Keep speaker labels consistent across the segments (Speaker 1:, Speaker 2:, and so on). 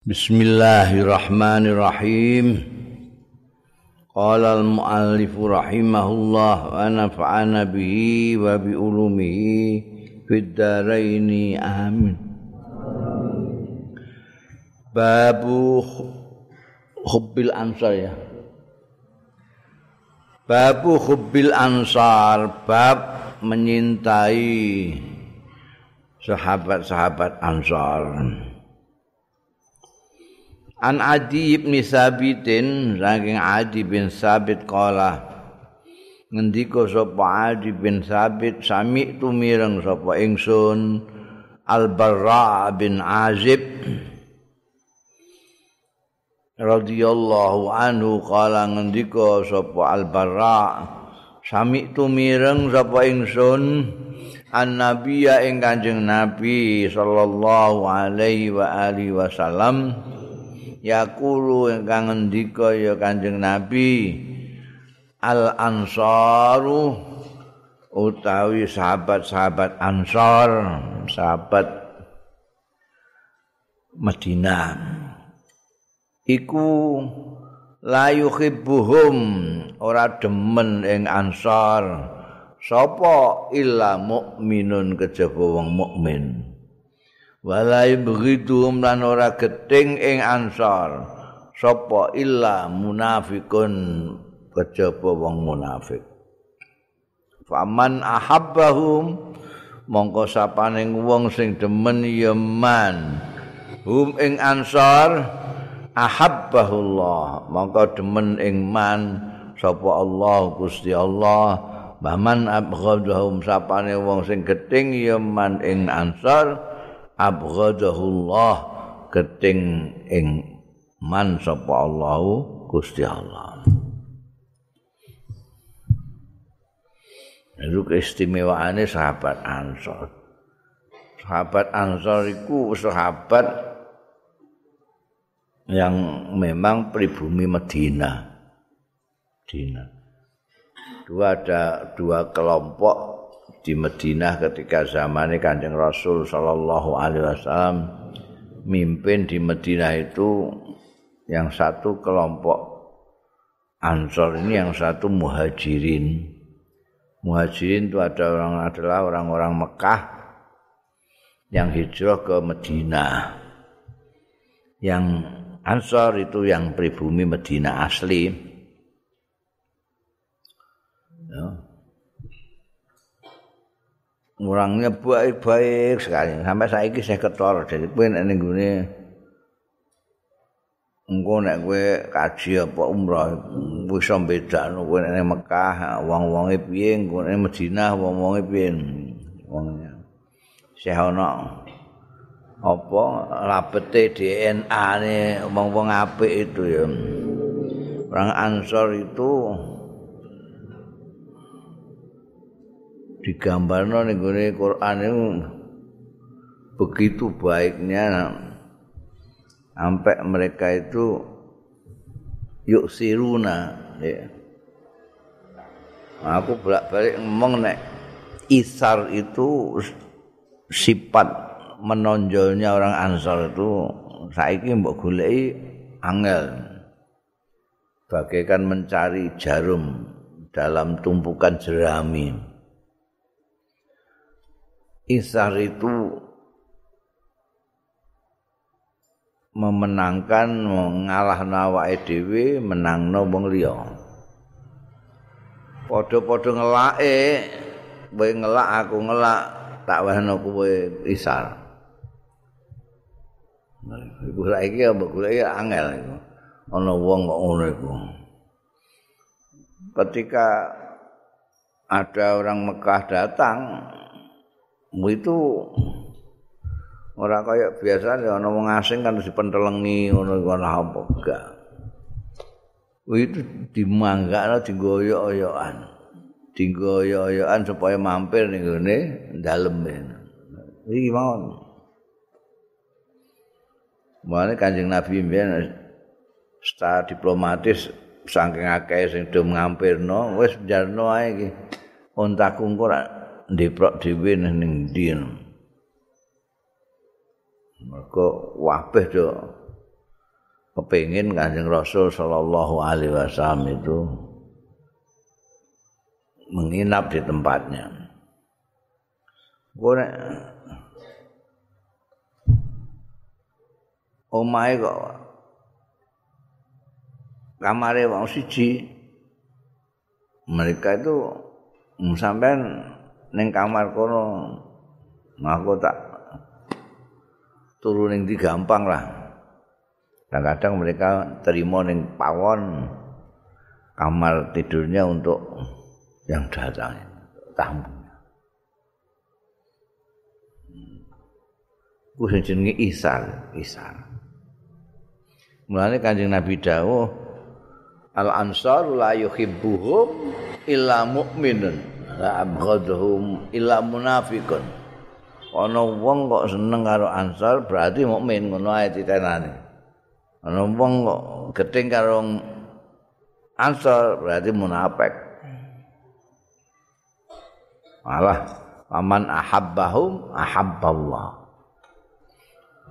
Speaker 1: Bismillahirrahmanirrahim. Qala al-muallif rahimahullah wa nafa'ana bihi wa bi ulumihi fid dharain amin. Babu hubbil ansar ya. Babu hubbil ansar bab menyintai sahabat-sahabat ansar. An Adi bin Sabitin saking Adi bin Sabit kala ngendika sapa Adi bin Sabit sami tumireng sapa ingsun Al Barra bin Azib radhiyallahu anhu kala ngendika sapa Al Barra sami tumireng sapa ingsun an nabiya ing Kanjeng Nabi sallallahu alaihi wa alihi wasallam yaqulu ingkang ngendika ya Kanjeng Nabi al ansaru utawi sahabat-sahabat ansar sahabat Madinah. Iku la yuhibbuhum ora demen ing ansar. Sapa illa mukminun kejaba wong mukmin walai begitu lan ora geting ing ansor sapa illa munafikun kejaba wong munafik. Faman ahabbahum mongko sapaning wong sing demen ya man hum ing ansor ahabbahullah mongko demen ing man. Sapa Allah Gusti Allah Baman abghadahum sapane wong sing geting ya man ing ansor abghadahullah keting ing man sapa Allah Gusti Allah. Itu keistimewaannya sahabat Ansor. Sahabat Ansor itu sahabat yang memang pribumi Medina. Medina. Dua ada dua kelompok di Madinah ketika zamannya Kanjeng Rasul Shallallahu Alaihi Wasallam mimpin di Madinah itu yang satu kelompok Ansor ini yang satu muhajirin. Muhajirin itu ada orang adalah orang-orang Mekah yang hijrah ke Madinah. Yang Ansor itu yang pribumi Madinah asli. Ya. Orangnya baik-baik sekali. Sampai saya ini saya ketor. Jadi gue ini gue Engko nek kowe kaji apa umrah bisa beda kowe nek Mekah wong-wonge piye engko nek Madinah wong-wonge piye wong Syekh ana apa labete DNA ne wong-wong apik itu ya orang Ansor itu digambarno ning gone Quran itu begitu baiknya sampai mereka itu yuk siruna ya. aku bolak-balik ngomong nek isar itu sifat menonjolnya orang ansar itu saiki mbok goleki angel. Bagaikan mencari jarum dalam tumpukan jerami Isar itu memenangkan mengalah nawa edw menang no wong liya. Padha-padha ngelake kowe ngelak aku ngelak tak wehno kowe isar. Iku saiki apa golek angel iku. Ana wong kok ngono iku. Ketika ada orang Mekah datang itu ora kaya biasa ana wong asing kan dipentelengi ngono ngono apa enggak. Itu dimanggakno digoyok-oyokan. Digoyok-oyokan supaya mampir ning ngene dalem. Iki mawon. Mulane Kanjeng Nabi mbiyen secara diplomatis saking akeh sing do ngampirno wis jarno ae iki. Untaku engko ndeprok dhewe ning ndi mergo wabeh do kepingin Kanjeng Rasul sallallahu alaihi wasallam itu menginap di tempatnya. Gue omahe kok kamare wong siji mereka itu sampean ning kamar kono aku tak turu ning gampang lah. Kadang-kadang mereka terima ning pawon kamar tidurnya untuk yang datang tamu ku jenenge isar isar Mulane Kanjeng Nabi dawuh Al ansar la yuhibbuhum illa mu'minun la abghadhum illa munafiqun. Ana wong kok seneng karo ansar berarti mukmin ngono ae ditenane. Ana wong kok geting karo ansar berarti munafik. Alah, paman ahabbahum ahabballah.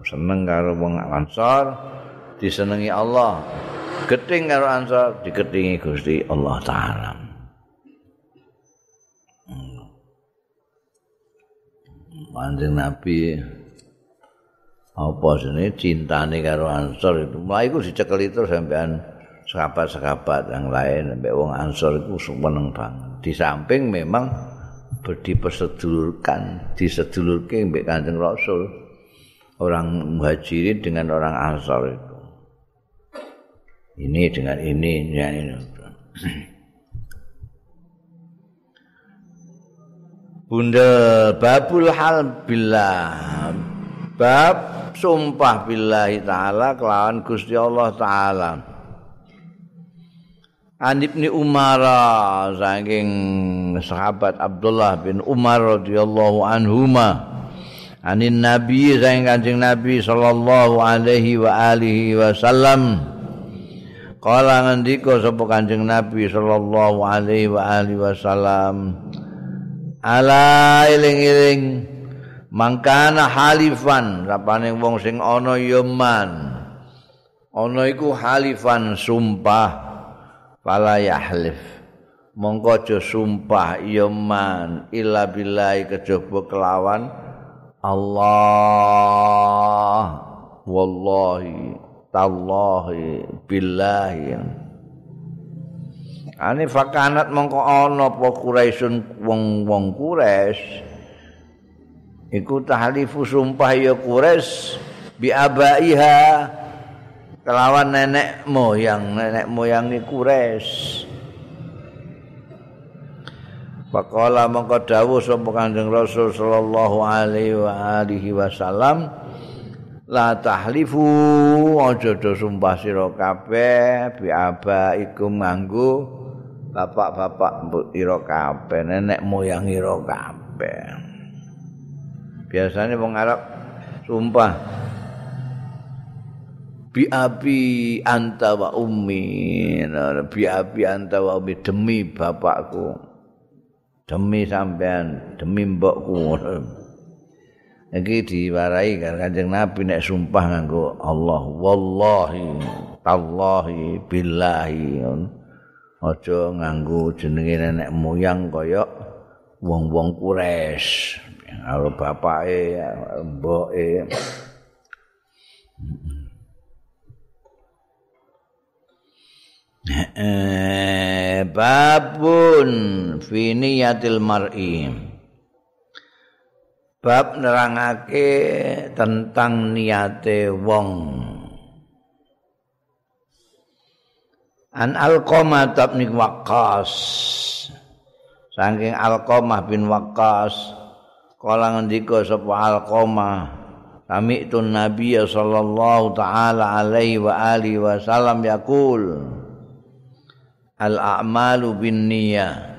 Speaker 1: Seneng karo wong ansar disenengi Allah. Geting karo ansar diketingi Gusti Allah taala. Manjing Nabi. Apa sini cintane karo ansor itu. Mulai itu dicekel itu sampean sahabat-sahabat yang lain sampai wong ansor itu seneng banget. Di samping memang dipersedulurkan disedulurkan mbek kanjeng rasul orang muhajirin dengan orang ansor itu. Ini dengan ini ya ini Bunda babul hal billah. Bab sumpah billahi taala kelawan Gusti Allah taala. An Ibni Umar saking sahabat Abdullah bin Umar radhiyallahu anhuma. Anin Nabi saking Kanjeng Nabi sallallahu alaihi wa alihi wasallam. Kala ngendika sapa Kanjeng Nabi sallallahu alaihi wa alihi wasallam Ala iling-iling mangkana halifan. Sapane wong sing ana ya man ana iku halifan sumpah. Fala yahlif. Mongko aja sumpah ya man illa billahi kejaba kelawan Allah. Wallahi tallahi billahi ane fakanat mongko ana apa Quraisyun wong-wong Quraisy? Iku tahlifu sumpah ya Quraisy bi abaiha kelawan nenek moyang. Nenek moyang ni Quraisy. Faqala mongko dawuh sapa Kanjeng Rasul sallallahu alaihi wa alihi wasallam la tahlifu aja do sumpah sira kabeh bi aba iku nganggo bapak-bapak ira kabeh nenek moyang ira kabeh. Biasane wong Arab sumpah bi abi anta wa ummi. Bi abi anta wa ummi. Demi bapakku demi sampean demi mbokku. Iki diwarai karo Kanjeng Nabi nek sumpah nganggo Allah. Wallahi tallahi billahi aja nganggo jenenge nenek moyang kaya wong-wong Quraisy karo bapake mboke eh babun fi niyatil mar'i. Bab nerangake tentang niate wong an alqamah bin waqas saking alqamah bin waqas kala ngendika sapa alqamah kami itu nabi sallallahu taala alaihi wa alihi wasallam yaqul al a'malu bin niyyah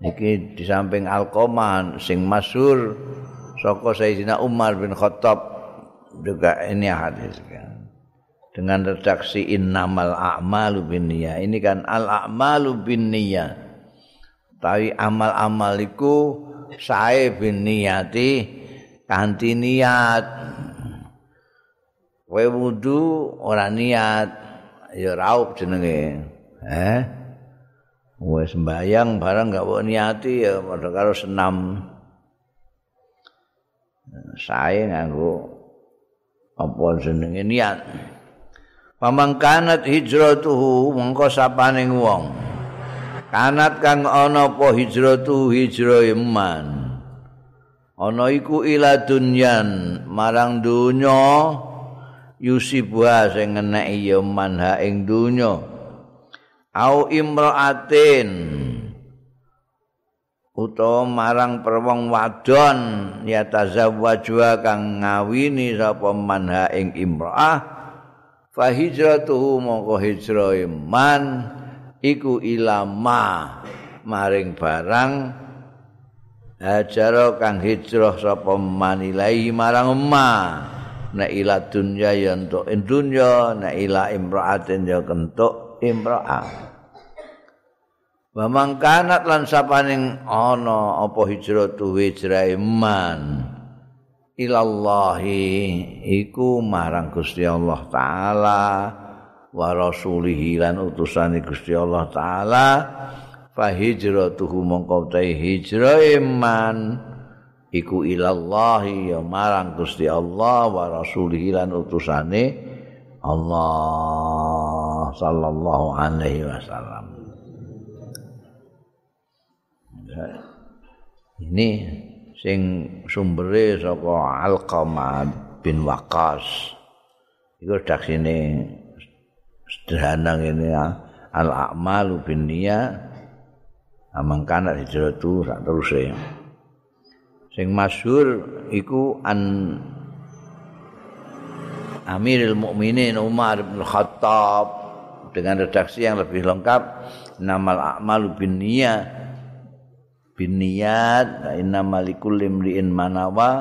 Speaker 1: Iki di samping Al-Qoman sing masyhur saka Sayyidina Umar bin Khattab juga ini hadis kan. Dengan redaksi innamal a'malu binniyah. Ini kan al-a'malu binniyah. Tapi amal-amal iku sae binniyati kanthi niat. kowe wudu ora niat ya raup jenenge eh wis sembayang barang gak mau niati ya padha karo senam sae nganggo apa jenenge niat pamangkanat hijratuhu mongko sapaning wong. Kanat kang ana apa hijratu hijrah iman. Ana iku ila dunyan marang donya yusibuha sing ngeneki ya manha ing donya. Au imraatin utawa marang perwong wadon ya tazawwaju kang ngawini sapa manha ing imraah fa hijratuhu mongko hijrah iman iku ilama maring barang hajaro kang hijrah sapa manilai marang emma nek ila dunya ya entuk dunya nek ila imraatin ya kentuk imraah wa mangkanat lan sapaning ana apa hijrah tu hijrah iman ilallahi iku marang Gusti Allah taala wa rasulihi lan utusane Gusti Allah taala fa hijratuhu mongko ta hijrah iman iku ilallahi ya marang Gusti Allah wa rasulihi lan utusane Allah sallallahu alaihi wasallam. Ini sing sumbere saka Alqamah bin Waqas. Iku daksine sederhana ini ya. Al a'malu bin niyya. Amang kana hijratu sak teruse. Sing masyhur iku an Amirul Mukminin Umar bin Khattab. Dengan redaksi yang lebih lengkap namal a'malu bin niyya bin niyat innamal likulli imri'in manawa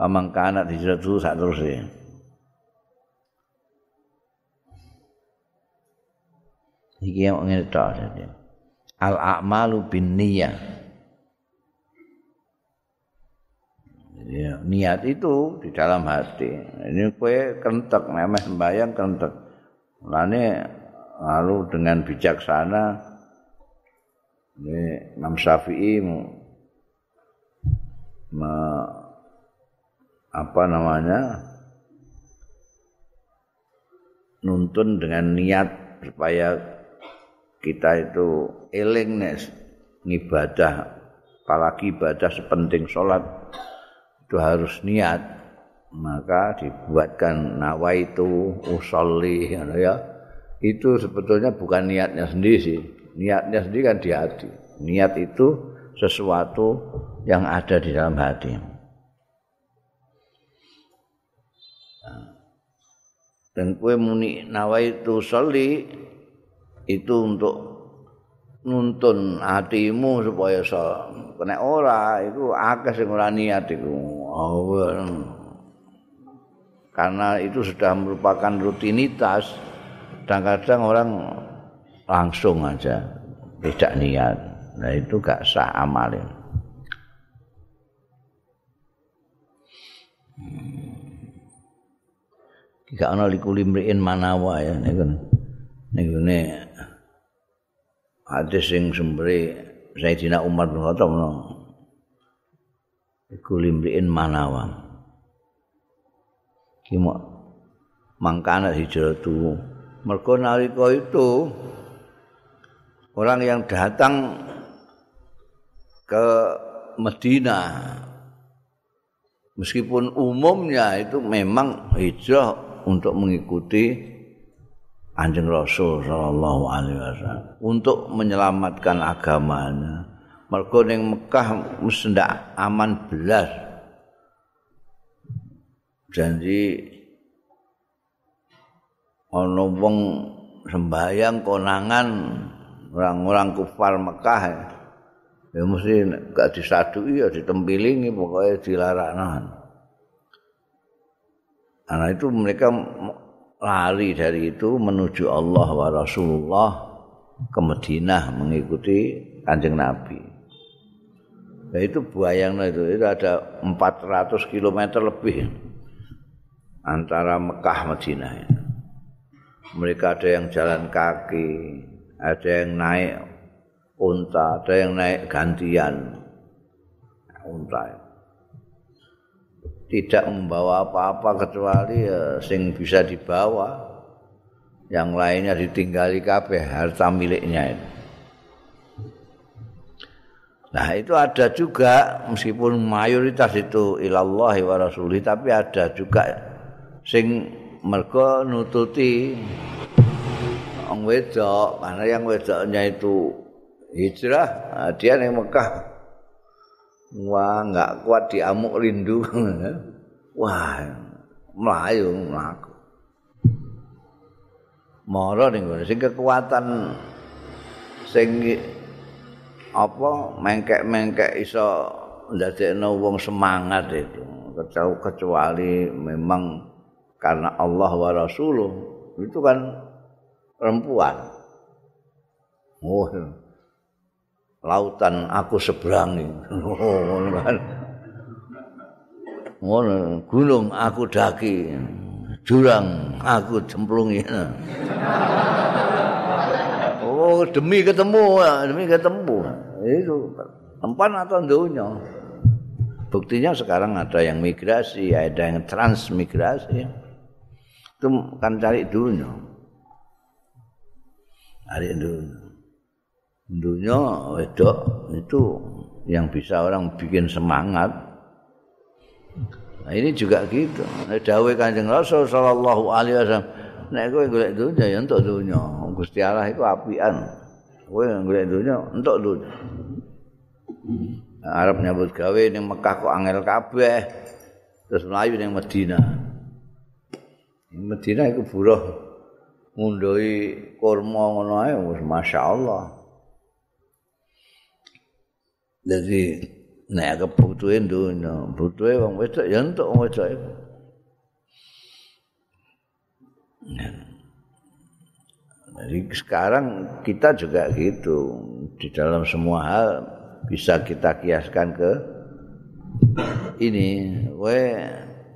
Speaker 1: amang kana hijratu sak teruse iki yang ngene dadi al a'malu bin niyyah ya, niat itu di dalam hati. Ini kue kentek memeh sembahyang kentek. Lalu dengan bijaksana ini Imam Syafi'i me, apa namanya nuntun dengan niat supaya kita itu eling nes ngibadah apalagi ibadah sepenting sholat itu harus niat. Maka dibuatkan nawaitu usolli ya. Itu sebetulnya bukan niatnya sendiri sih. Niatnya sendiri kan di hati niat itu sesuatu yang ada di dalam hati. Dan kue muni nawaitu sholli itu untuk nuntun hatimu supaya so kena ora itu akeh sing ora niat iku karena itu sudah merupakan rutinitas kadang-kadang orang langsung aja tidak niat nah itu gak sah amalin gak ana likulimriin manawa ya niku niku hadis sing sumbere Sayyidina Umar bin Khattab no. Iku limriin manawa. Ki mangkana hijratu. Mergo nalika itu orang yang datang ke Medina meskipun umumnya itu memang hijrah untuk mengikuti Anjing Rasul sallallahu alaihi wasallam untuk menyelamatkan agamanya. Mergo ning Mekah mesti aman belas. Janji ana wong sembayang konangan orang-orang kufar Mekah ya mesti gak disadui ya ditempilingi pokoknya dilarakno. Karena itu mereka lari dari itu menuju Allah wa Rasulullah ke Madinah mengikuti kanjeng Nabi. Nah itu buayang itu, itu ada 400 km lebih. antara Mekah Madinah. Mereka ada yang jalan kaki, ada yang naik unta, ada yang naik gantian unta. Tidak membawa apa-apa kecuali ya, sing bisa dibawa. Yang lainnya ditinggali kabeh harta miliknya itu. Nah itu ada juga meskipun mayoritas itu ilallah wa rasulih tapi ada juga sing mergo nututi wong wedok karena yang wedoknya itu hijrah. Nah, dia ning Mekah. Wah nggak kuat diamuk rindu. Wah melayu melaku. Moro ning sing kekuatan sing apa mengkek-mengkek iso ndadekno wong semangat itu. Kecuali memang karena Allah wa Rasuluh. Itu kan perempuan. Oh, lautan aku seberangi. Kan. Oh, gunung aku daki. Jurang aku cemplungi. Oh, demi ketemu, demi ketemu. Itu tempat atau dunia. Buktinya sekarang ada yang migrasi, ada yang transmigrasi. itu kan cari dunia cari dunia dunia wedok itu yang bisa orang bikin semangat. Nah ini juga gitu. Dawe kanjeng rasul sallallahu alaihi wasallam nek kowe golek dunia ya untuk dunia Gusti Allah itu apian. Kowe golek dunia untuk dunia Arab nyambut gawe ning Mekah kok angel kabeh terus melayu ning Madinah. Medina iku buruh ngunduhi kurma ngono ae wis masyaallah. Jadi nek kebutuhe dunya, butuhe wong wedok ya entuk wong wedok. Jadi sekarang kita juga gitu. Di dalam semua hal bisa kita kiaskan ke ini, we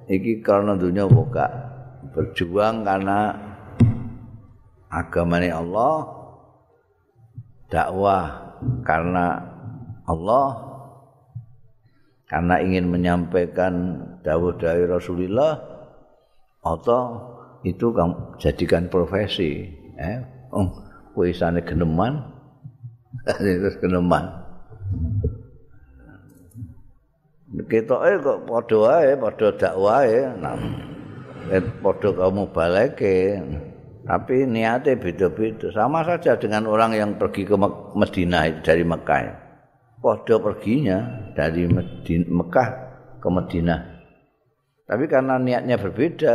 Speaker 1: iki karena dunia buka berjuang karena agamanya Allah dakwah karena Allah. Karena ingin menyampaikan dawuh dari Rasulullah atau itu kamu jadikan profesi eh? Oh kuisane geneman? Terus geneman. Kita eh kok padha wae padha dakwah nah eh, padha kamu baleke. Tapi niatnya beda-beda. Sama saja dengan orang yang pergi ke Medina dari Mekah padha perginya dari Mekah ke Medina tapi karena niatnya berbeda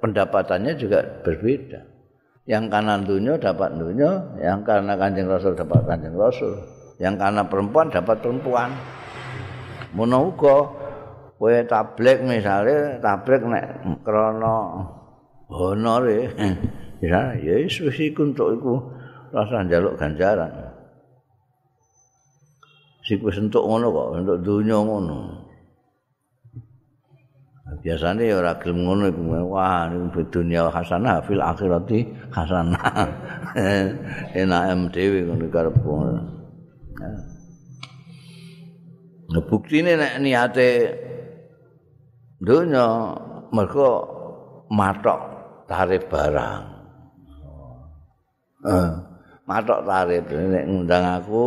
Speaker 1: pendapatannya juga berbeda. Yang kanan dunia dapat dunia yang karena kanjeng rasul dapat kanjeng rasul yang karena perempuan dapat perempuan. Monauko kowe tablek misale tablek nek krana honor ya ya wis iku untuk iku rasa njaluk ganjaran sik wis entuk ngono kok untuk dunya ngono. Biasanya ya ora gelem ngono iku wah niku dunya hasanah fil akhirati hasanah enak em dhewe ngono karep Nah, bukti ini niate dunya mergo matok tarif barang. Eh, matok tarif nek ngundang aku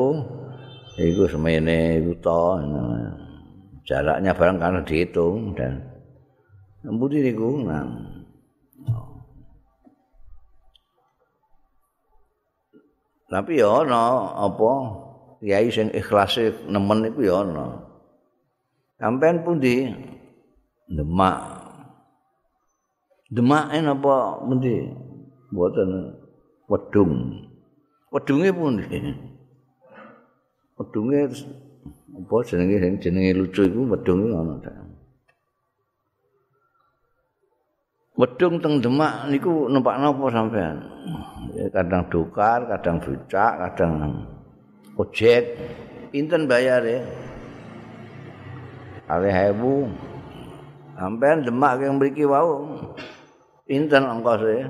Speaker 1: iku semene iku to jaraknya barang karena dihitung dan mbudi niku nang Tapi ya ana apa kiai sing ikhlas nemen iku ya ana. Sampeyan pundi? Demak. Demak en apa pundi? Mboten wedung. Wedunge pundi? Wedunge apa jenenge sing jenenge lucu iku wedunge ana ta. Wedung teng Demak niku numpak napa sampean? kadang dokar, kadang becak, kadang ojek. Pinten bayar ya? Kali hebu. Sampean demak yang mriki wau. Pinten ongkose?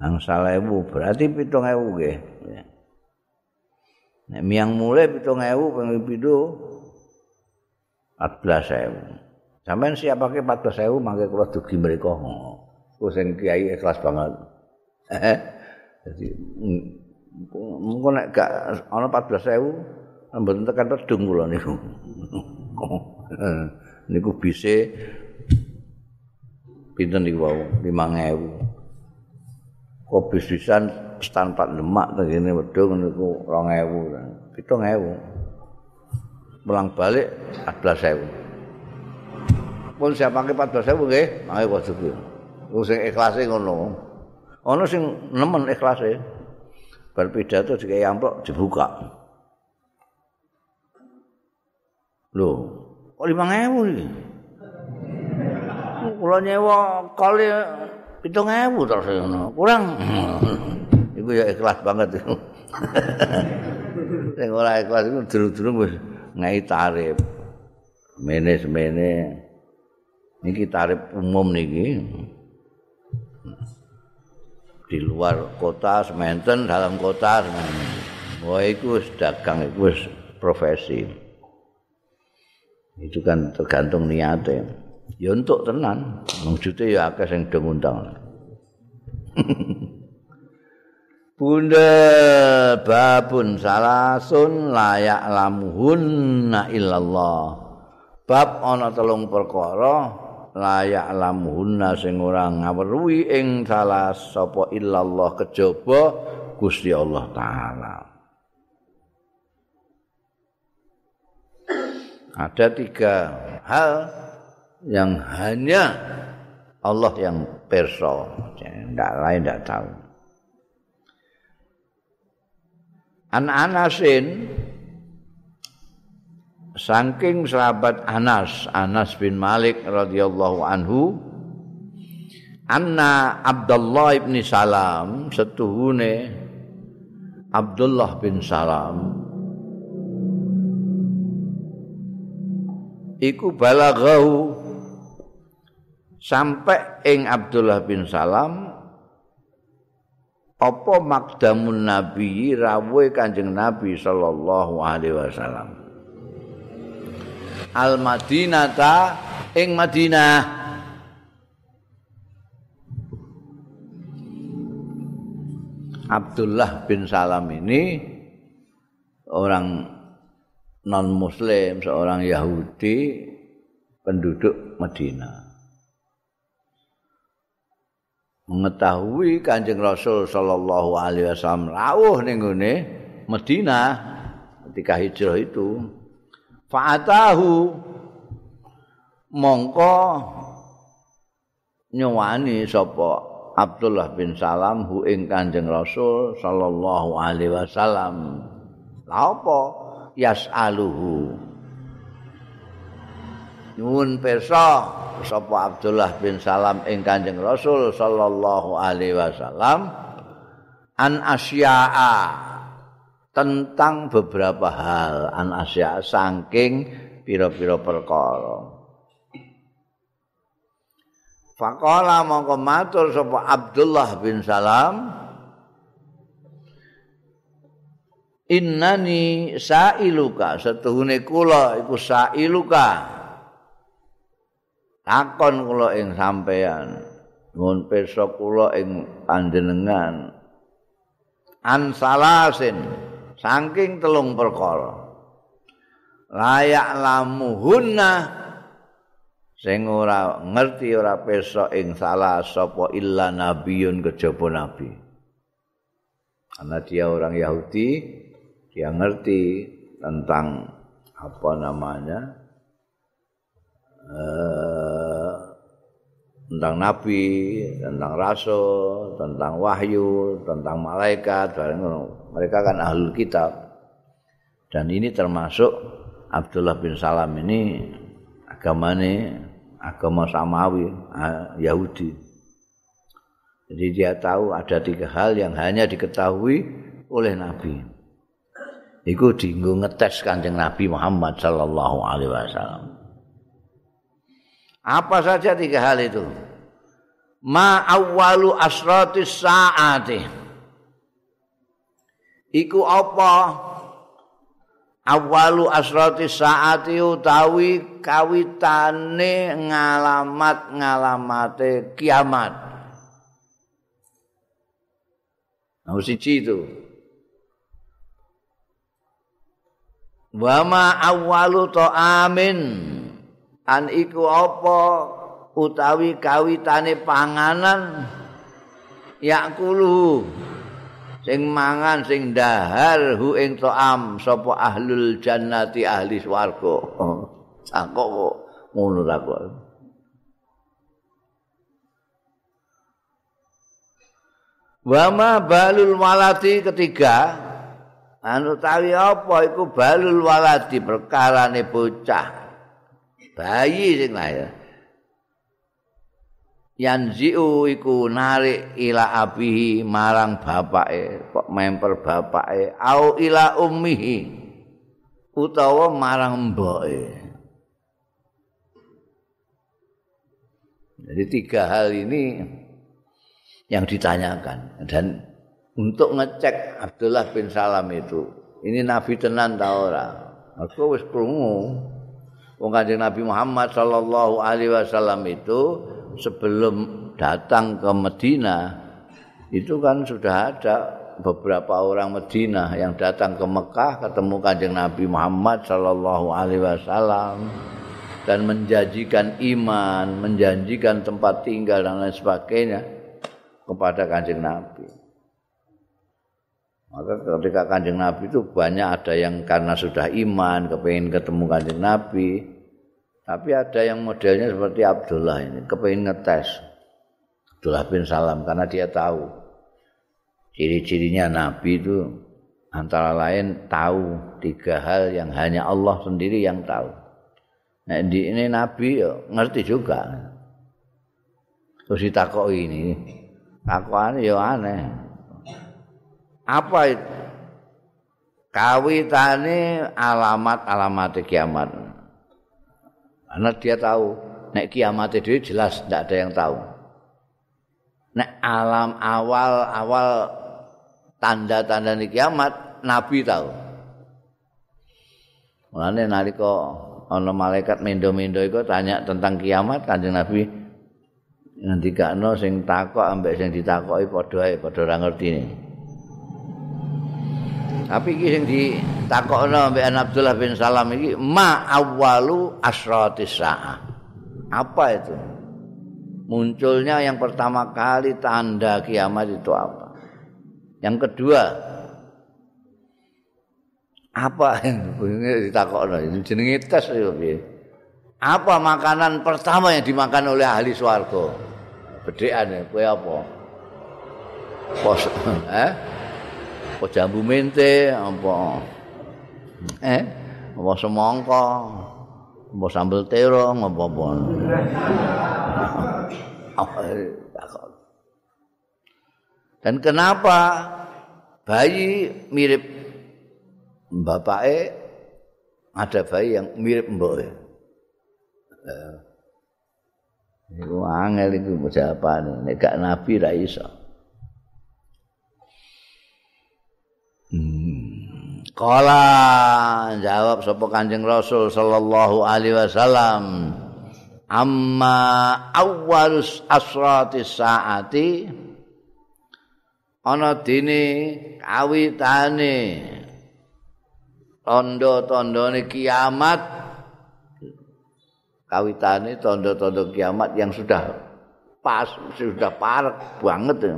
Speaker 1: Ang salewu berarti pitung ewu nggih. Nek miang mulai pitung ewu ping pindho 14.000. Sampeyan siap pakai 14.000 mangke kula dugi mriku. Ku sing kiai ikhlas banget. Jadi mengko nek gak ana 14.000 mboten tekan pedung kula niku. niku bise pinten niku wau 5.000. Kopi sisan stan Pak Demak tengene wedhung niku 2.000. 7.000. pulang balik 14.000. Pun siapa ke 14.000 nggih, mangke kok sepi. Wong sing ikhlase ngono. Ana sing nemen ikhlase. Bar pidato dikai amplop dibuka. Lho, kok 5.000 iki? Kula nyewa kali 7.000 terus ngono. Kurang. Iku ya ikhlas banget. Sing ora ikhlas iku durung-durung wis ngai tarif mene semene niki tarif umum niki di luar kota sementen dalam kota sementen wah itu dagang itu profesi itu kan tergantung niatnya ya untuk tenan maksudnya ya akeh sing dong undang Bunda babun salasun layak lamuhunna illallah. Bab ana telung perkara layak lamuhunna sing ora ngaweruhi ing salah sapa illallah kejaba Gusti Allah taala. Ada tiga hal yang hanya Allah yang perso, tidak lain tidak tahu. An Anasin saking sahabat Anas Anas bin Malik radhiyallahu anhu anna Abdullah bin Salam setuhune Abdullah bin Salam iku balaghahu sampai ing Abdullah bin Salam apa makdamun nabi rawuhe kanjeng nabi sallallahu alaihi wasallam? Al madinata ing madinah. Abdullah bin Salam ini orang non muslim seorang Yahudi penduduk Madinah mengetahui Kanjeng Rasul sallallahu alaihi wasallam rawuh ning gone Madinah ketika hijrah itu. Fa'atahu mongko nyuwani sapa Abdullah bin Salam hu ing Kanjeng Rasul sallallahu alaihi wasallam. Lha apa? Yasaluhu. Nyuwun pirsa sapa Abdullah bin Salam ing Kanjeng Rasul sallallahu alaihi wasallam an asya'a tentang beberapa hal an asya'a saking pira-pira perkara. Faqala mongko matur sapa Abdullah bin Salam Innani sa'iluka setuhune kula iku sa'iluka takon kula ing sampeyan. Nuwun pirsa kula ing panjenengan. An salasin saking telung perkara. Layak lamuhunna sing ora ngerti ora pirsa ing salah sapa illa nabiyun kejaba nabi. Karena dia orang Yahudi dia ngerti tentang apa namanya Eh, tentang nabi, tentang rasul, tentang wahyu, tentang malaikat, mereka kan ahlul kitab. Dan ini termasuk Abdullah bin Salam ini agamanya agama samawi Yahudi. Jadi dia tahu ada tiga hal yang hanya diketahui oleh Nabi. Iku dienggo ngetes kanjeng Nabi Muhammad sallallahu alaihi wasallam. Apa saja tiga hal itu? Ma awwalu asratis saati. Iku apa? Awalu asrati saati utawi kawitane ngalamat ngalamate kiamat. Nomor siji itu. Wama awalu to amin. An iku apa utawi kawitane panganan yakulu sing mangan sing dahar hu ing to'am sapa ahlul jannati ahli swarga. Cakok kok ngono ta kok. Wama balul walati ketiga anu tawi apa iku balul walati perkarane bocah bayi sing lahir yanziu iku narik ila abihi marang bapake kok memper bapake au ila ummihi utawa marang mboke. Jadi tiga hal ini yang ditanyakan. Dan untuk ngecek Abdullah bin Salam itu ini nabi tenan ta ora? Aku wis krungu. Wong Nabi Muhammad sallallahu alaihi wasallam itu sebelum datang ke Medina itu kan sudah ada beberapa orang Medina yang datang ke Mekah ketemu kanjeng Nabi Muhammad Shallallahu Alaihi Wasallam dan menjanjikan iman, menjanjikan tempat tinggal dan lain sebagainya kepada kanjeng Nabi. Maka ketika kanjeng Nabi itu banyak ada yang karena sudah iman, kepengen ketemu kanjeng Nabi, Tapi ada yang modelnya seperti Abdullah ini, kepingin ngetes Abdullah bin Salam karena dia tahu ciri-cirinya Nabi itu antara lain tahu tiga hal yang hanya Allah sendiri yang tahu. Nah di ini Nabi ya, ngerti juga. Terus ditakoi ini, takoan ya aneh. Apa itu? Kawitane alamat-alamat kiamat. Karena dia tahu nek kiamat itu jelas tidak ada yang tahu. Nek alam awal-awal tanda-tanda di kiamat Nabi tahu. Mulane nalika ana malaikat mendo-mendo iku tanya tentang kiamat Kanjeng Nabi ngendikano sing takok ambek sing ditakoki padha ae padha ora ngerti ini. Tapi iki sing ditakokno mbek Abdullah bin Salam iki ma awwalu asratis saah. Apa itu? Munculnya yang pertama kali tanda kiamat itu apa? Yang kedua apa yang ditakokno ini jenenge tes yo Apa makanan pertama yang dimakan oleh ahli swarga? Bedhekan kowe apa? Pos eh? Apa jambu mente apa eh apa semangka apa sambel terong apa apa dan kenapa bayi mirip bapaknya ada bayi yang mirip mbok eh. Iku angel iku jawaban nek gak nabi ra iso. Hmm. Kala jawab sapa Kanjeng Rasul sallallahu alaihi wasallam amma awwalus asratis saati ana dene kawitane tanda-tandane kiamat kawitane tanda-tanda kiamat yang sudah pas sudah parek banget ya.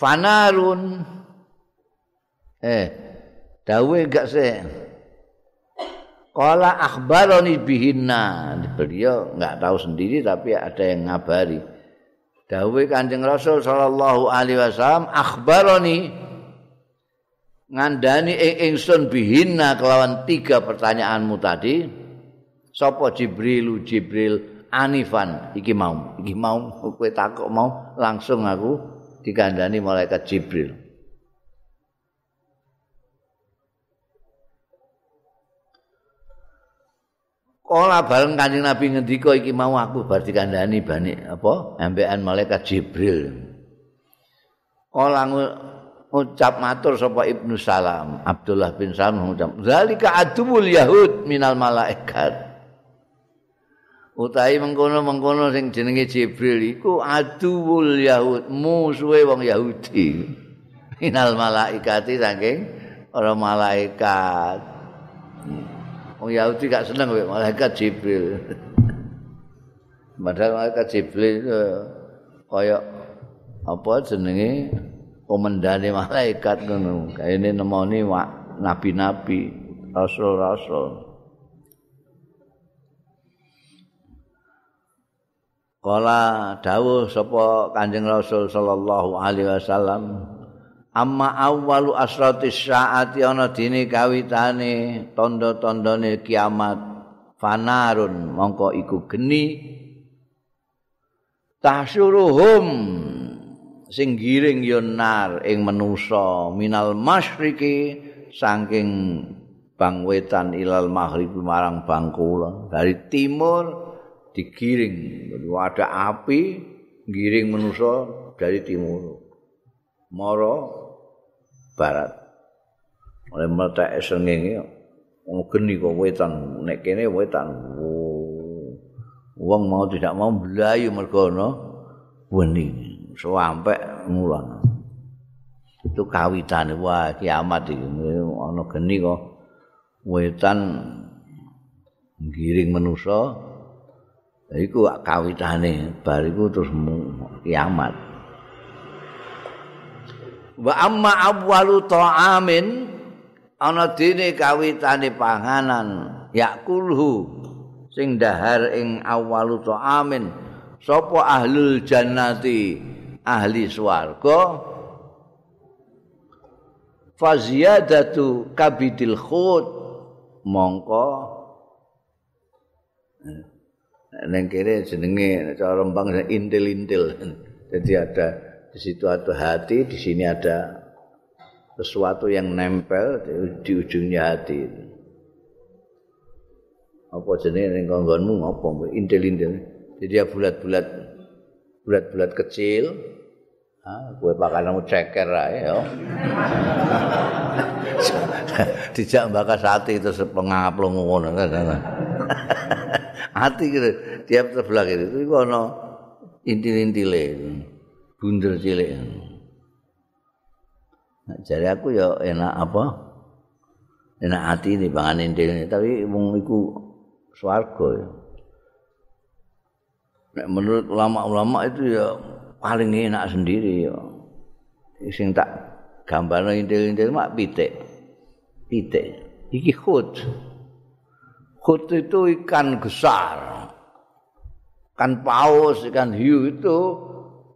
Speaker 1: Fanarun. Eh dawe enggak sih? Kala akhbaroni bihinna. Beliau enggak tahu sendiri tapi ada yang ngabari. Dawe kanjeng Rasul sallallahu alaihi wasallam akhbaroni ngandani ing ingsun bihinna kelawan tiga pertanyaanmu tadi. Sapa Jibril Jibril anifan. Iki mau iki mau kowe takok mau langsung aku dikandani malaikat Jibril. Kala bareng Kanjeng Nabi ngendika iki mau aku bar dikandani bani apa ambekan malaikat Jibril. Kala ngucap matur sapa Ibnu Salam, Abdullah bin Salam ngucap, "Zalika adul yahud minal malaikat." Utahi mengkono-mengkono sing jenenge Jibril iku adul yahud, musuhe wong Yahudi. Minal malaikati saking ora malaikat. Wong Yahudi gak seneng wek malaikat Jibril. Padahal malaikat Jibril itu kaya apa jenenge komandane malaikat ngono. Kaene nemoni nabi-nabi, rasul-rasul. Kala dawuh sapa Kanjeng Rasul sallallahu alaihi wasallam amma awwalu asratis saati ana dene kawitane tanda-tandane kiamat fanarun mongko iku geni tahsyuruhum sing giring yonar ing manusa minal masyriki saking bang wetan ilal maghrib marang bang dari timur digiring ada api giring manusa dari timur mara barat. Oleh meletak sengenge wong geni kok wetan nek kene wetan. Wong mau tidak mau belayu mergo ana weni sampe ngulang. Itu kawitane wah kiamat iki ana geni kok wetan giring manusa iku kawitane bar iku terus kiamat. wa amma awwalu ta'amin ana dene kawitane panganan yakulhu sing dahar ing awwalu ta'amin sapa ahlul jannati ahli swarga faziyadatu kabidil khut mongko neng kene jenenge cara rembang intil-intil jadi ada di situ ada hati, di sini ada sesuatu yang nempel di, ujungnya hati. Apa jenis yang konggonmu apa intil-intil. Jadi dia bulat-bulat bulat-bulat kecil. Ah, gue pakai nama ceker ya. Dijak bakas hati itu sepengap lo ngono kan. hati gitu, tiap sebelah gitu. Itu kono intil-intile. bunder cilik. Jadi aku ya enak apa? Enak hati ini pangan intil tapi wong iku swarga ya. Nek menurut ulama-ulama itu ya paling enak sendiri ya. Sing tak gambarno intil-intil mak pitik. Pitik. Iki khut. Khut itu ikan besar. Ikan paus, ikan hiu itu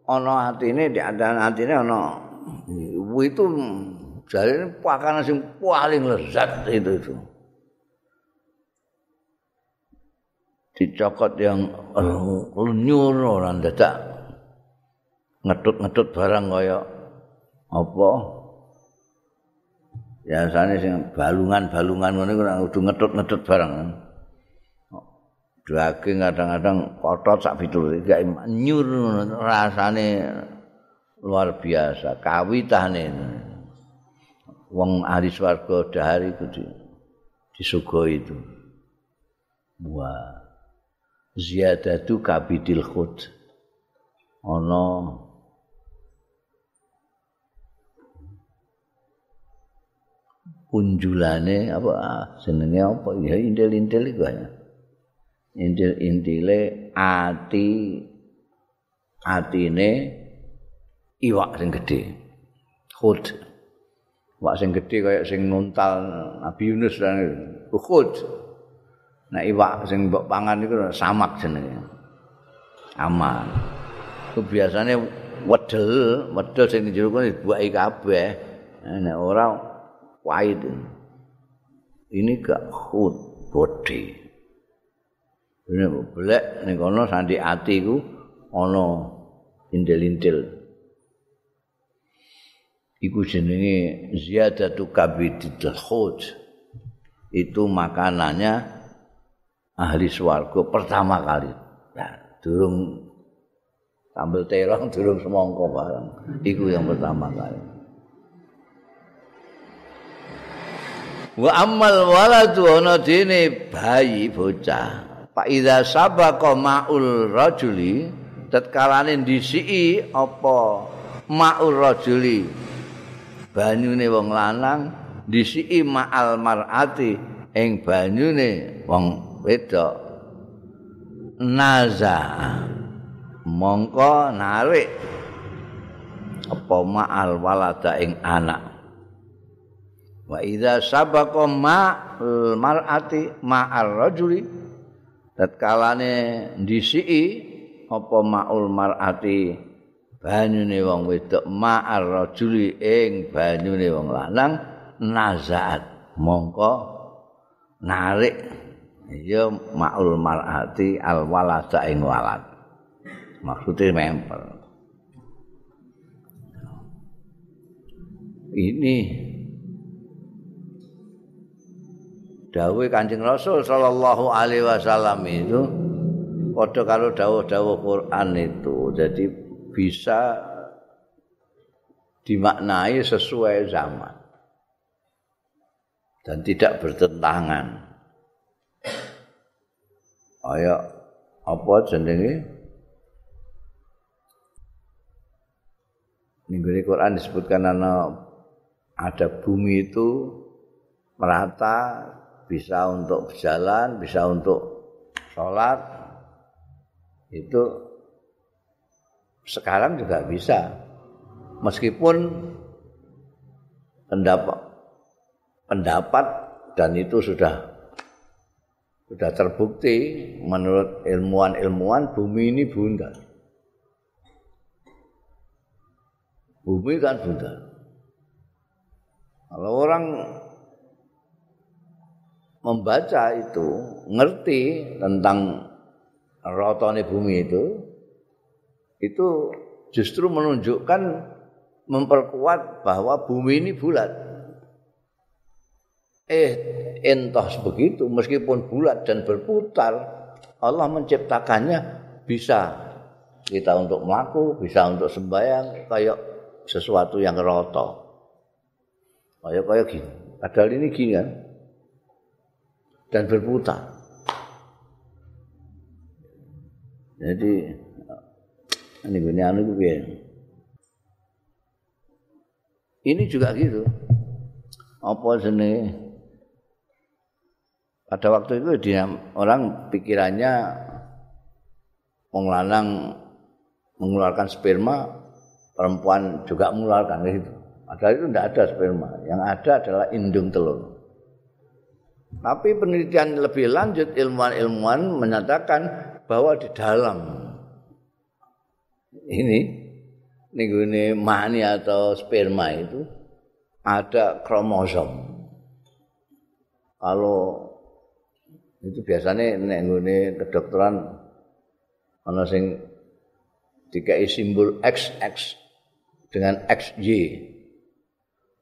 Speaker 1: ana atine di antara atine ana itu jare pakanan sing paling lezat itu itu. Dicokot yang lunyur ora dadak ngedut-ngedut barang kaya apa biasanya sing balungan-balungan ngono kudu ngedut-ngedut barang daging kadang-kadang kotot sak fitur gak nyur rasane luar biasa kawitane. Wong ahli swarga dahari itu di, disugoi itu. Wah ziyadatu kabidil khut. Ana punjulane apa jenenge apa? Ya intel-intel iku ya intil-intile ati atine iwak sing gedhe. Khud. Iwak sing gedhe kaya sing nuntal Nabi Yunus dan khud. Nah iwak sing mbok pangan iku samak jenenge. Aman. Itu biasanya wedel wedel sing njero kuwi dibuaki kabeh. Nek ora pahit ini gak khud gede Ini blek ning kono sandi ati ku ana indel-indel. Iku jenenge ziyadatu kabidil khut. Itu makanannya ahli swarga pertama kali. Nah, durung tampil terong, durung semongko bareng. Iku yang pertama kali. Wa amal waladu ana dene bayi bocah. Pak Ida sabaka maul rajuli tatkalane disiki apa maul rajuli? Banyune wong lanang disiki ma'al mar'ati ing banyune wong wedok. Naza mongko narik apa ma'al walada ing anak wa idza sabaqa ma'al mar'ati ma'al rajuli tatkalane ndisiki apa ma'ul mar'ati banyune wong wedok ma'al rajuli ing banyune wong lanang nazaat. Mongko narik ya ma'ul mar'ati al walada ing walad. Maksudnya mempel. Ini dawuh Kanjeng Rasul sallallahu alaihi wasallam itu padha karo dawuh-dawuh Quran itu jadi bisa dimaknai sesuai zaman dan tidak bertentangan. Ayo apa jenenge? Minggu ini Quran disebutkan ana ada bumi itu merata bisa untuk berjalan, bisa untuk sholat itu sekarang juga bisa meskipun pendapat pendapat dan itu sudah sudah terbukti menurut ilmuwan-ilmuwan bumi ini bunda. Bumi kan bunda. Kalau orang membaca itu, ngerti tentang rotone bumi itu, itu justru menunjukkan memperkuat bahwa bumi ini bulat. Eh, entah begitu, meskipun bulat dan berputar, Allah menciptakannya bisa kita untuk melaku, bisa untuk sembahyang, kayak sesuatu yang roto. Kayak kayak gini. Padahal ini gini kan, dan berputar. Jadi ini gini anu Ini juga gitu. Apa jenis pada waktu itu dia orang pikirannya wong mengeluarkan sperma, perempuan juga mengeluarkan itu. Padahal itu tidak ada sperma, yang ada adalah indung telur. Tapi penelitian lebih lanjut ilmuwan-ilmuwan menyatakan bahwa di dalam ini ini mani atau sperma itu ada kromosom. Kalau itu biasanya nek nggone kedokteran ana sing dikai simbol XX dengan XY.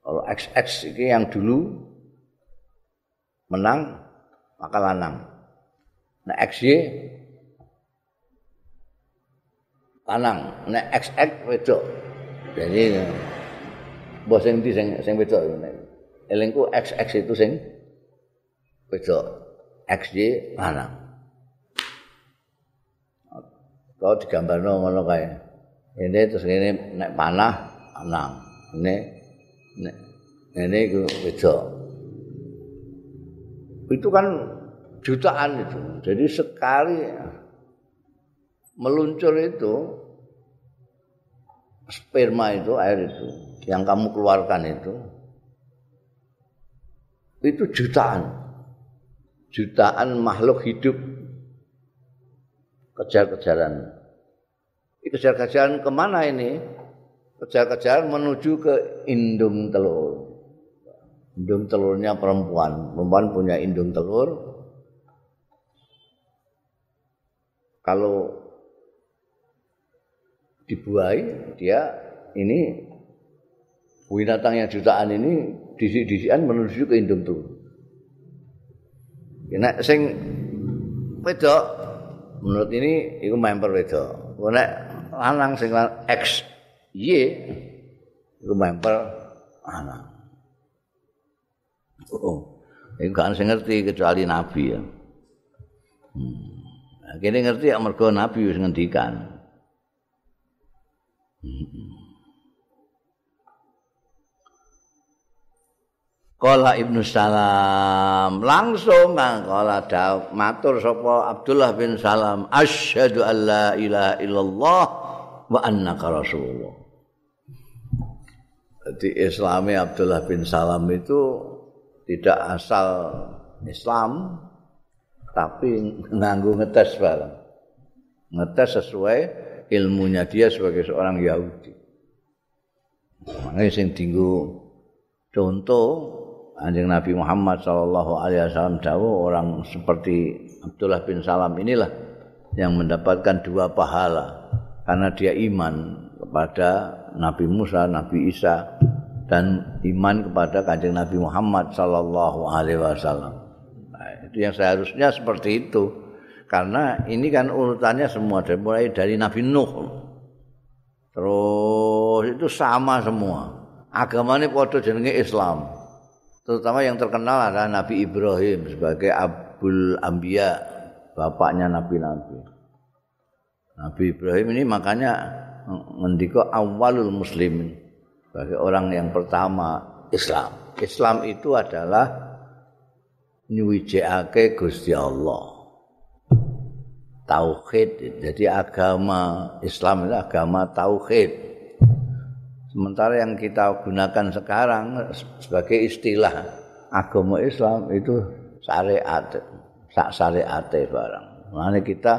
Speaker 1: Kalau XX ini yang dulu menang maka lanang. Nah XY lanang, nek XX wedok. Jadi bos sing sing sing wedok elengku XX itu sing wedok. XY lanang. Kau digambar ngono kae. Ini terus ini nek panah lanang. Ini nek ini ku wedok. Itu kan jutaan itu. Jadi sekali meluncur itu sperma itu air itu yang kamu keluarkan itu itu jutaan jutaan makhluk hidup kejar-kejaran. Kejar-kejaran ke mana ini? Kejar-kejaran menuju ke indung telur. Indung telurnya perempuan. Perempuan punya indung telur. Kalau dibuai, dia ini binatang yang jutaan ini disi-disian menuju ke indung telur. nek sing wedok menurut ini iku member wedok. Nek lanang sing X Y iku member anak. Oh, iku kan sing ngerti kecuali nabi ya. Hmm. Kene ngerti ya mergo nabi wis ngendikan. Hmm. Kala Ibnu Salam langsung kan kala matur sapa Abdullah bin Salam asyhadu alla ilaha illallah wa annaka rasulullah. Jadi Islami Abdullah bin Salam itu tidak asal Islam tapi nganggo ngetes bareng. Ngetes sesuai ilmunya dia sebagai seorang Yahudi. Makanya sing tinggu contoh Anjing Nabi Muhammad Shallallahu Alaihi Wasallam jauh orang seperti Abdullah bin Salam inilah yang mendapatkan dua pahala karena dia iman kepada Nabi Musa, Nabi Isa dan iman kepada kanjeng Nabi Muhammad Shallallahu Alaihi Wasallam. Nah, itu yang seharusnya seperti itu. Karena ini kan urutannya semua dari mulai dari Nabi Nuh. Terus itu sama semua. Agamanya pada jenenge Islam. Terutama yang terkenal adalah Nabi Ibrahim sebagai Abul Ambia, bapaknya nabi-nabi. Nabi Ibrahim ini makanya mendiko awalul muslimin sebagai orang yang pertama Islam. Islam itu adalah nyuwijake Gusti Allah. Tauhid. Jadi agama Islam itu agama tauhid. Sementara yang kita gunakan sekarang sebagai istilah agama Islam itu syariat, sak syariat barang. Makanya kita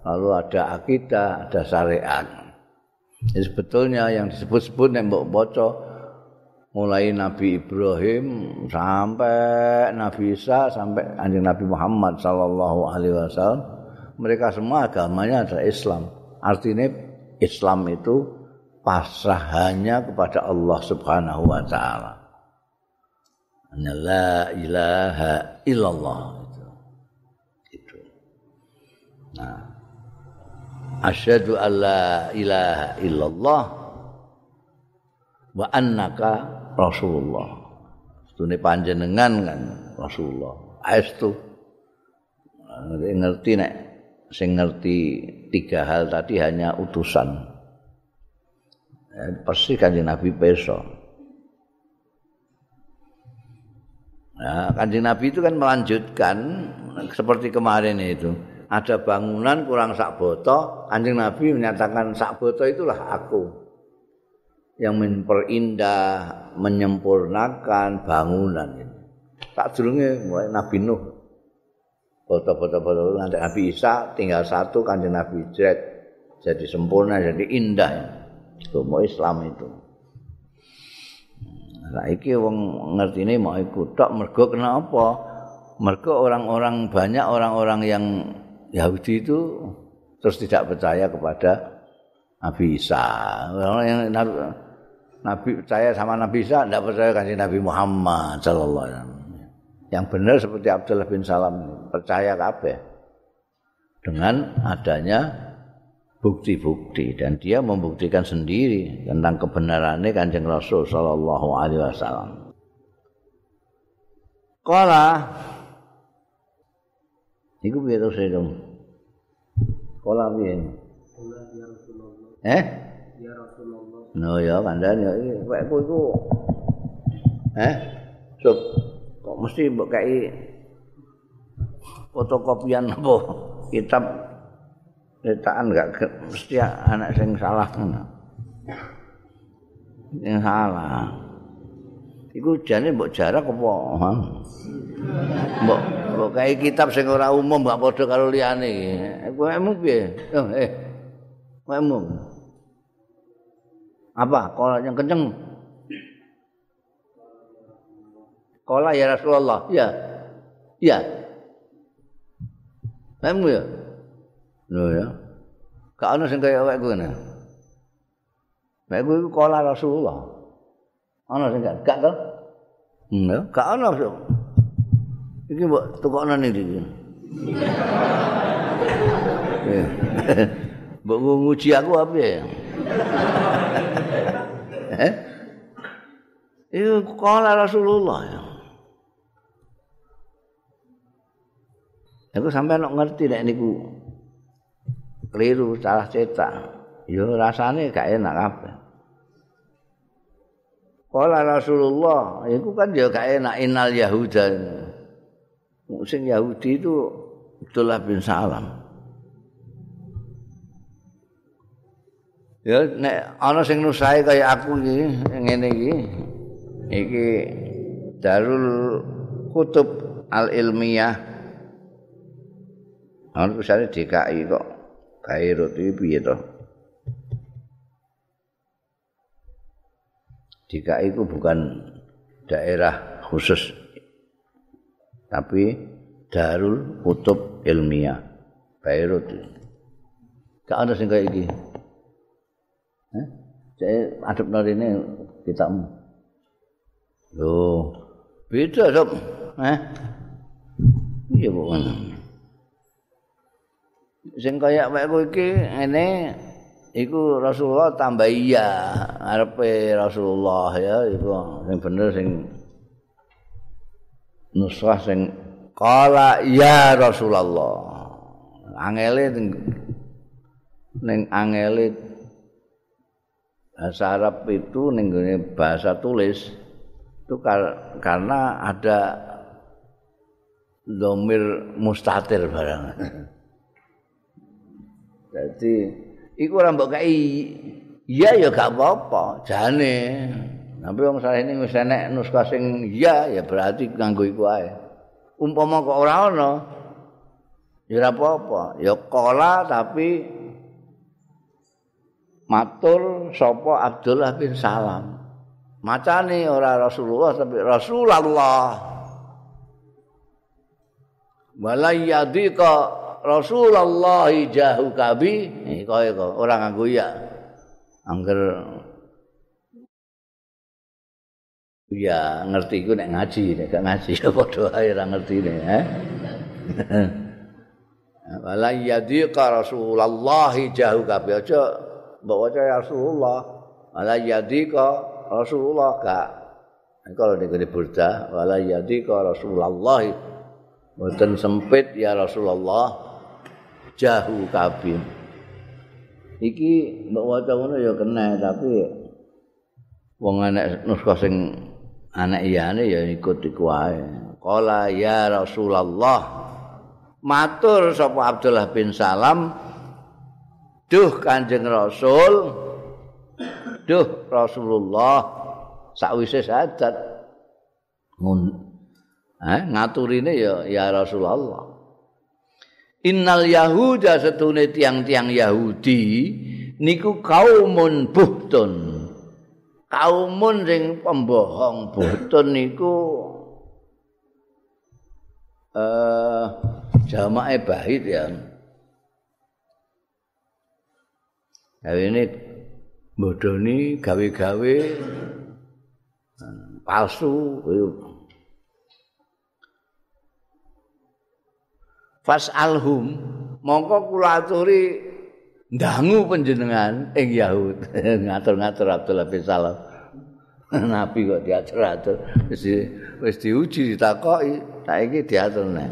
Speaker 1: lalu ada akidah, ada syariat. Jadi sebetulnya yang disebut-sebut nembok bocor mulai Nabi Ibrahim sampai Nabi Isa sampai anjing Nabi Muhammad Sallallahu Alaihi Wasallam mereka semua agamanya adalah Islam. Artinya Islam itu pasrah hanya kepada Allah Subhanahu wa taala. La ilaha illallah asyhadu alla ilaha illallah wa annaka rasulullah. Stune panjenengan kan Rasulullah. Aestu ngerti nek sing ngerti tiga hal tadi hanya utusan. pasti kanjeng Nabi peso. Nah, kanjeng Nabi itu kan melanjutkan seperti kemarin itu. Ada bangunan kurang sak boto, kanjeng Nabi menyatakan sak boto itulah aku. Yang memperindah, menyempurnakan bangunan ini. Tak dulunge mulai Nabi Nuh. Foto-foto-foto nanti Nabi Isa tinggal satu kanjeng Nabi Jet. Jadi sempurna, jadi indah. Ya. agama Islam itu. Nah, iki wong ngertine mau ikut tok mergo kenapa? Mergo orang-orang banyak orang-orang yang Yahudi itu terus tidak percaya kepada Nabi Isa. Orang yang Nabi, Nabi percaya sama Nabi Isa tidak percaya kasih Nabi Muhammad sallallahu alaihi wasallam. Yang benar seperti Abdullah bin Salam percaya kabeh dengan adanya bukti-bukti dan dia membuktikan sendiri tentang kebenarannya kanjeng Rasul Shallallahu Alaihi Wasallam. Kala, iku biar terus itu. Kala biar. Eh? No ya, kandan ya. Kayak aku itu. Eh? Sob, kok mesti mbok kai fotokopian apa kitab cetakan enggak mesti anak sing salah ngono. Yang salah. Iku jane mbok jarak apa? Mbok mbok kae kitab sing ora umum mbok padha karo liyane. Kowe emu piye? Oh, eh. Emu. Apa? Kalau yang kenceng. Kola ya Rasulullah. Ya. Ya. Emu ya. Lho ya. Gak ana sing kaya awake kowe nah. Nek kowe kala Rasulullah. Ana sing gak gak to? Hmm, gak ana. Iki mbok tukokno ning iki. Mbok nguji aku apa ya? Eh? Itu kala Rasulullah ya. Aku sampai nak ngerti nek niku keliru salah cetak. Yo rasane gak enak kabeh. Kala Rasulullah, itu kan ya gak enak inal Yahuda. Sing Yahudi itu Abdullah bin Salam. Ya nek ana sing nusahe kaya aku iki ngene iki. Iki Darul Kutub Al Ilmiyah. Ana tulisane DKI kok. Beirut iki piye to? DKI itu bukan daerah khusus tapi Darul Kutub Ilmiah Beirut. Gak ada sing kaya iki. Eh? Saya adep ini kita Loh, beda sob. Eh? Iya bukan. Sing kaya wae iki ngene iku Rasulullah tambah iya arepe Rasulullah ya iku sing bener sing nusrah sing kala ya Rasulullah. Angele ning angele bahasa Arab itu ning bahasa tulis itu karena ada domir mustatir barang. Jadi iku ora mbok kei. Iya ya gak apa-apa. Jane tapi wong salah ini wis enek nuska sing iya ya berarti nganggo iku ae. Umpama kok ora ana ya ora apa-apa. Ya kala tapi matur sapa Abdullah bin Salam. Macane ora Rasulullah tapi Rasulullah. Walayyadika Rasulullah jahu kabi. Kaya kok ora nganggo ya angger ya ngerti iku nek ngaji nek gak ngaji ya padha ae ora ngerti ne eh. Wala yadika Rasulullah jahu kabi. Aja mbok waca Rasulullah. Wala yadika Rasulullah gak. Kalau nek di burda wala yadika Rasulullah Boten sempit ya Rasulullah jahu kabin. Iki mbok waca ngono ya kena tapi wong anak nuskah sing anak iyane ya ikut iku wae. Qala ya Rasulullah. Matur sapa Abdullah bin Salam Duh Kanjeng Rasul Duh Rasulullah sakwise sadat ngun eh ngaturine ya ya Rasulullah Innal Yahuda setune tiang-tiang Yahudi niku kaumun buhtun. Kaumun sing pembohong buhtun niku eh uh, jamae bahit ya. Nah ini bodoni gawe-gawe palsu fas'alhum mongko kula aturi ndangu panjenengan ing Yahud. Ngatur-ngatur Abdullah bin Salam. Nabi kok diatur-atur. Wis wis diuji ditakoki. Saiki diatur nek.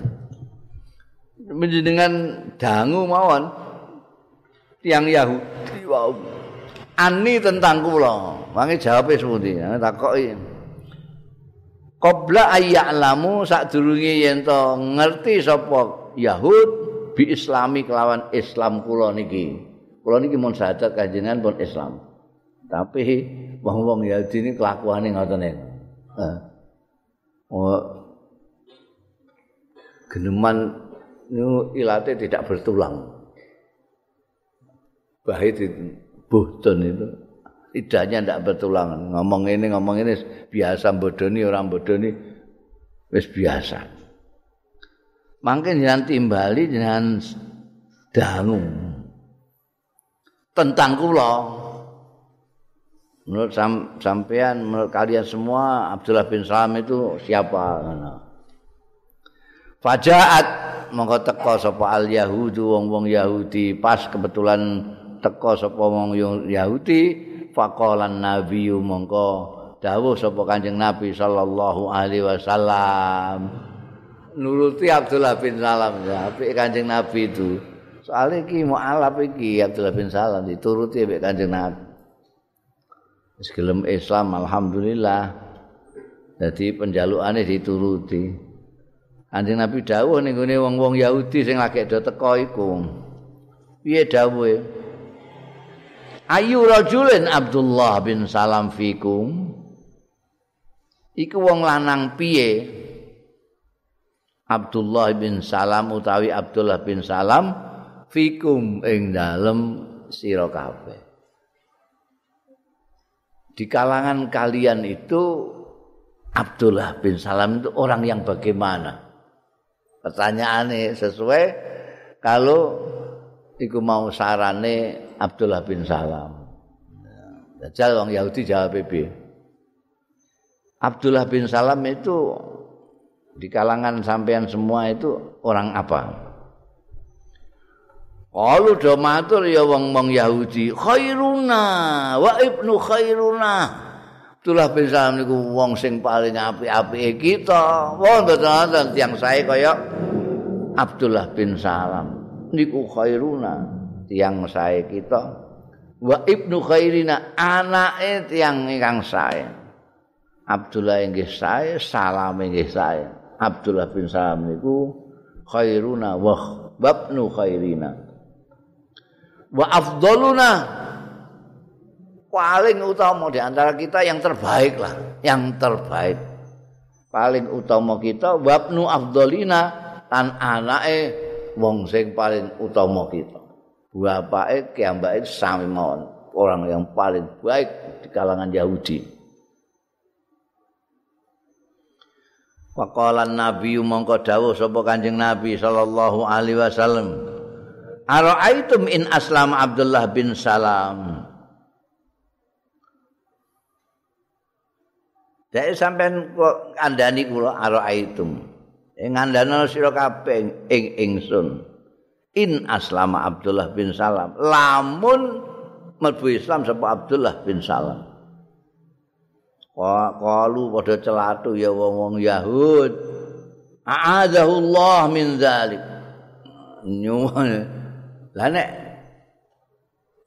Speaker 1: Panjenengan dangu mawon tiang Yahudi. Wow ani tentang kula. Mangi jawabe sepundi? Takoki. Qabla ayya'lamu sadurunge yen to ngerti sapa Yahud bi islami kelawan Islam kula niki. Kula niki mun sadar kanjengan pun Islam. Tapi wong-wong Yahudi ini kelakuane ngoten niku. Oh, geneman niku ilate tidak bertulang. Bahit itu buhtun itu tidaknya tidak bertulang. Ngomong ini ngomong ini biasa bodoni orang bodoni wis biasa. Mangke jenengan timbali jenengan dangu. Tentang kula. Menurut sam, sampean menurut kalian semua Abdullah bin Salam itu siapa? Fajaat. Mongko teka sapa al yahudu wong-wong Yahudi. Pas kebetulan teka sapa wong Yahudi faqalan nabiyyu mongko dawuh sapa Kanjeng Nabi sallallahu alaihi wasallam nuruti Abdullah bin Salam ya Kanjeng Nabi itu soalnya iki mualaf iki Abdullah bin Salam dituruti mbek Kanjeng Nabi wis Islam alhamdulillah dadi penjalukane dituruti Kanjeng Nabi dawuh ning gone wong-wong Yahudi sing lagi do teko iku. Piye dawuhe? Ayu rajulin Abdullah bin Salam fikum. Iku wong lanang piye? Abdullah bin Salam utawi Abdullah bin Salam fikum ing dalem sira kabeh. Di kalangan kalian itu Abdullah bin Salam itu orang yang bagaimana? pertanyaane sesuai kalau iku mau sarane Abdullah bin Salam. Dajjal wong Yahudi jawab? Abdullah bin Salam itu di kalangan sampean semua itu orang apa? Kalau do matur ya wong-wong Yahudi, khairuna wa ibnu khairuna. Abdullah bin Salam niku wong sing paling apik-apike kita. Wong mboten tiyang sae kaya Abdullah bin Salam niku khairuna tiyang sae kita. Wa ibnu khairina anake tiyang ingkang sae. Abdullah inggih sae, Salam inggih sae. Abdullah bin Salam niku khairuna wa babnu khairina. Wa afdaluna paling utama di antara kita yang terbaik lah, yang terbaik. Paling utama kita wabnu afdolina tan anake wong sing paling utama kita. Bapake kiambake sami mawon, orang yang paling baik di kalangan Yahudi. Faqalan Nabi mongko dawuh sapa Kanjeng Nabi sallallahu alaihi wasallam. Ara'aitum in aslam Abdullah bin Salam. Dek sampean kok kandhani kula araitum. Ing ngandhana sira kabeh ing ingsun. In aslama Abdullah bin Salam. Lamun mlebu Islam sapa Abdullah bin Salam. Qalu padha celatu ya wong-wong Yahud. A'adzahullah min zalik. Nyuwun. Lah nek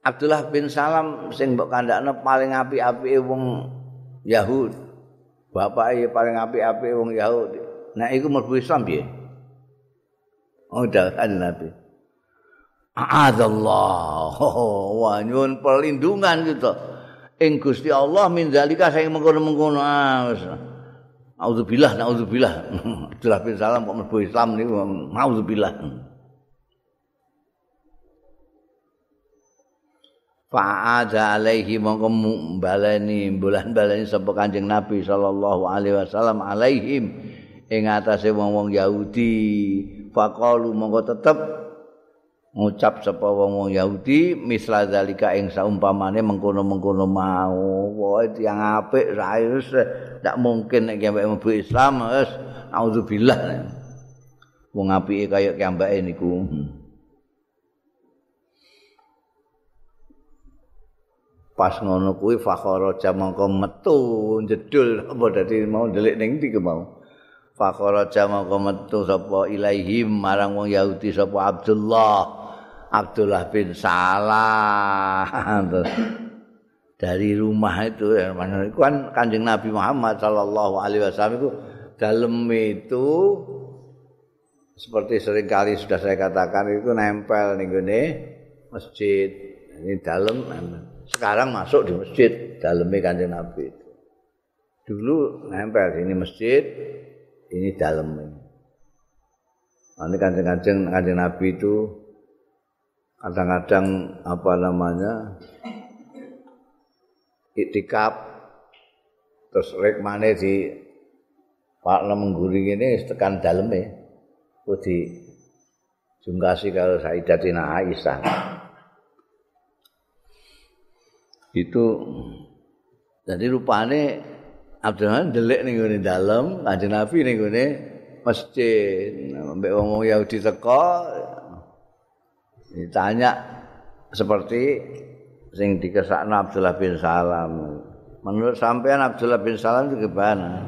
Speaker 1: Abdullah bin Salam sing mbok kandhakno paling apik-apike wong Yahud. bapak ya paling apik-apik wong Yahudi. Nah iku mlebu Islam piye? Oh dawuhan Nabi. A'adzallah. Oh, wah nyuwun perlindungan gitu. Ing Gusti Allah min zalika sing mengkono-mengkono. Auzubillah, nauzubillah. Abdullah bin Salam kok mlebu Islam niku nauzubillah. fa'ada alaihi mongko baleni bulan baleni sapa Kanjeng Nabi sallallahu alaihi wasallam alaihim ing atase wong-wong Yahudi faqalu mongko tetep ngucap sapa wong-wong Yahudi misla zalika ing saumpamane mengkono-mengkono mau. Wae tiyang apik sae wis ndak mungkin nek mlebu Islam wis auzubillah wong apike kaya kiambake niku. Pas ngono kuwi fakhara mongko metu jedul apa dadi mau delik ning ndi mau. Fakhara mongko metu sapa ilaihim marang wong Yahudi sapa Abdullah Abdullah bin Salah dari rumah itu ya itu kan kanjeng Nabi Muhammad Sallallahu Alaihi Wasallam itu dalam itu seperti sering kali sudah saya katakan itu nempel nih masjid ini dalam sekarang masuk di masjid dalamnya kanjeng Nabi itu. Dulu nempel ini masjid, ini dalamnya. Nanti kanjeng-kanjeng kanjeng Nabi itu kadang-kadang apa namanya itikaf terus rek mana di Pak Lemengguring ini tekan dalamnya, itu di jungkasi kalau Sayyidatina Aisyah. itu jadi rupane Abdurrahman delik ning ngene dalem kanjeng Nabi ning ngene masjid mbek wong Yahudi teko ditanya seperti sing dikesakno Abdullah bin Salam. Menurut sampean Abdullah bin Salam itu gimana?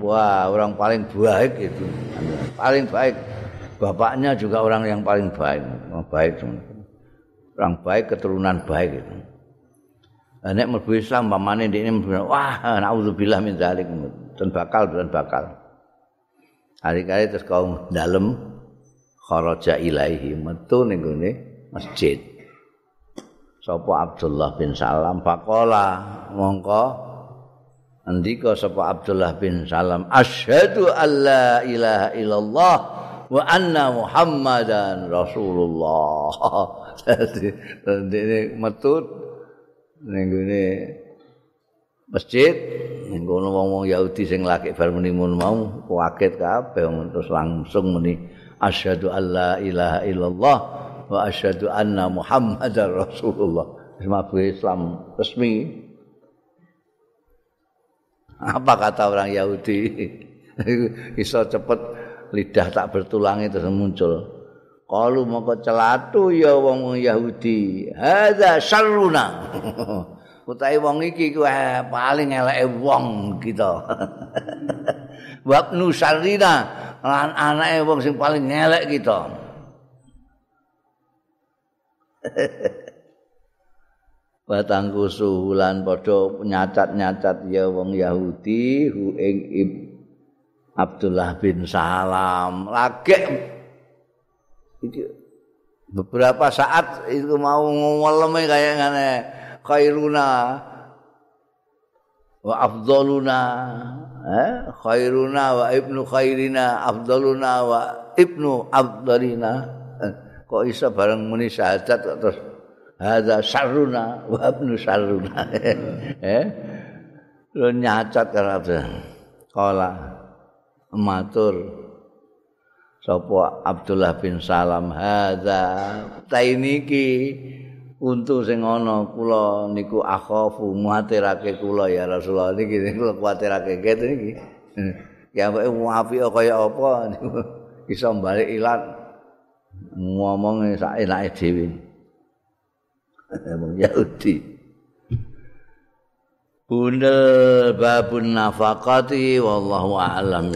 Speaker 1: Wah orang paling baik itu. Paling baik. Bapaknya juga orang yang paling baik. Baik orang baik keturunan baik itu. Nek mlebu Islam ndekne mlebu wah naudzubillah min zalik dan bakal dan bakal. Hari-hari terus kaum dalem kharaja ilaihi metu ning masjid. Sapa Abdullah bin Salam? Faqala mongko. Andika sapa Abdullah bin Salam asyhadu alla ilaha illallah wa anna muhammadan rasulullah. Dadi metu ning ngene masjid ning kono wong-wong Yahudi sing lagi bar muni mau kaget kabeh terus langsung muni asyhadu alla ilaha illallah wa asyhadu anna muhammadar rasulullah semua Islam resmi apa kata orang Yahudi iso cepet lidah tak bertulang itu muncul Kalu moko celatu ya wong Yahudi. Hadza syarruna. Utahe wong iki kuwi paling eleke wong kita. Wabnu syarrina lan anake wong sing paling elek kita. Batangku suhulan padha nyacat-nyacat ya wong Yahudi hu ing Abdullah bin Salam. Lagek itu beberapa saat itu mau ngeleme kayak ngene khairuna wa afdaluna eh khairuna wa ibnu khairina afdaluna wa ibnu afdalina eh, kok iso bareng muni syahadat terus hadza syarruna wa ibnu syarruna eh lu nyacat karo kala matur sapa Abdullah bin Salam hadza tainiki untu sing ana kula niku akhafu muatirake kula ya Rasulullah. Niki kula kuatirake kete niki. Ya mbok apik kaya apa iso bali ilat. Ngomong sak enake dhewe. Wong Yahudi. Bundel babun nafaqati wallahu a'lam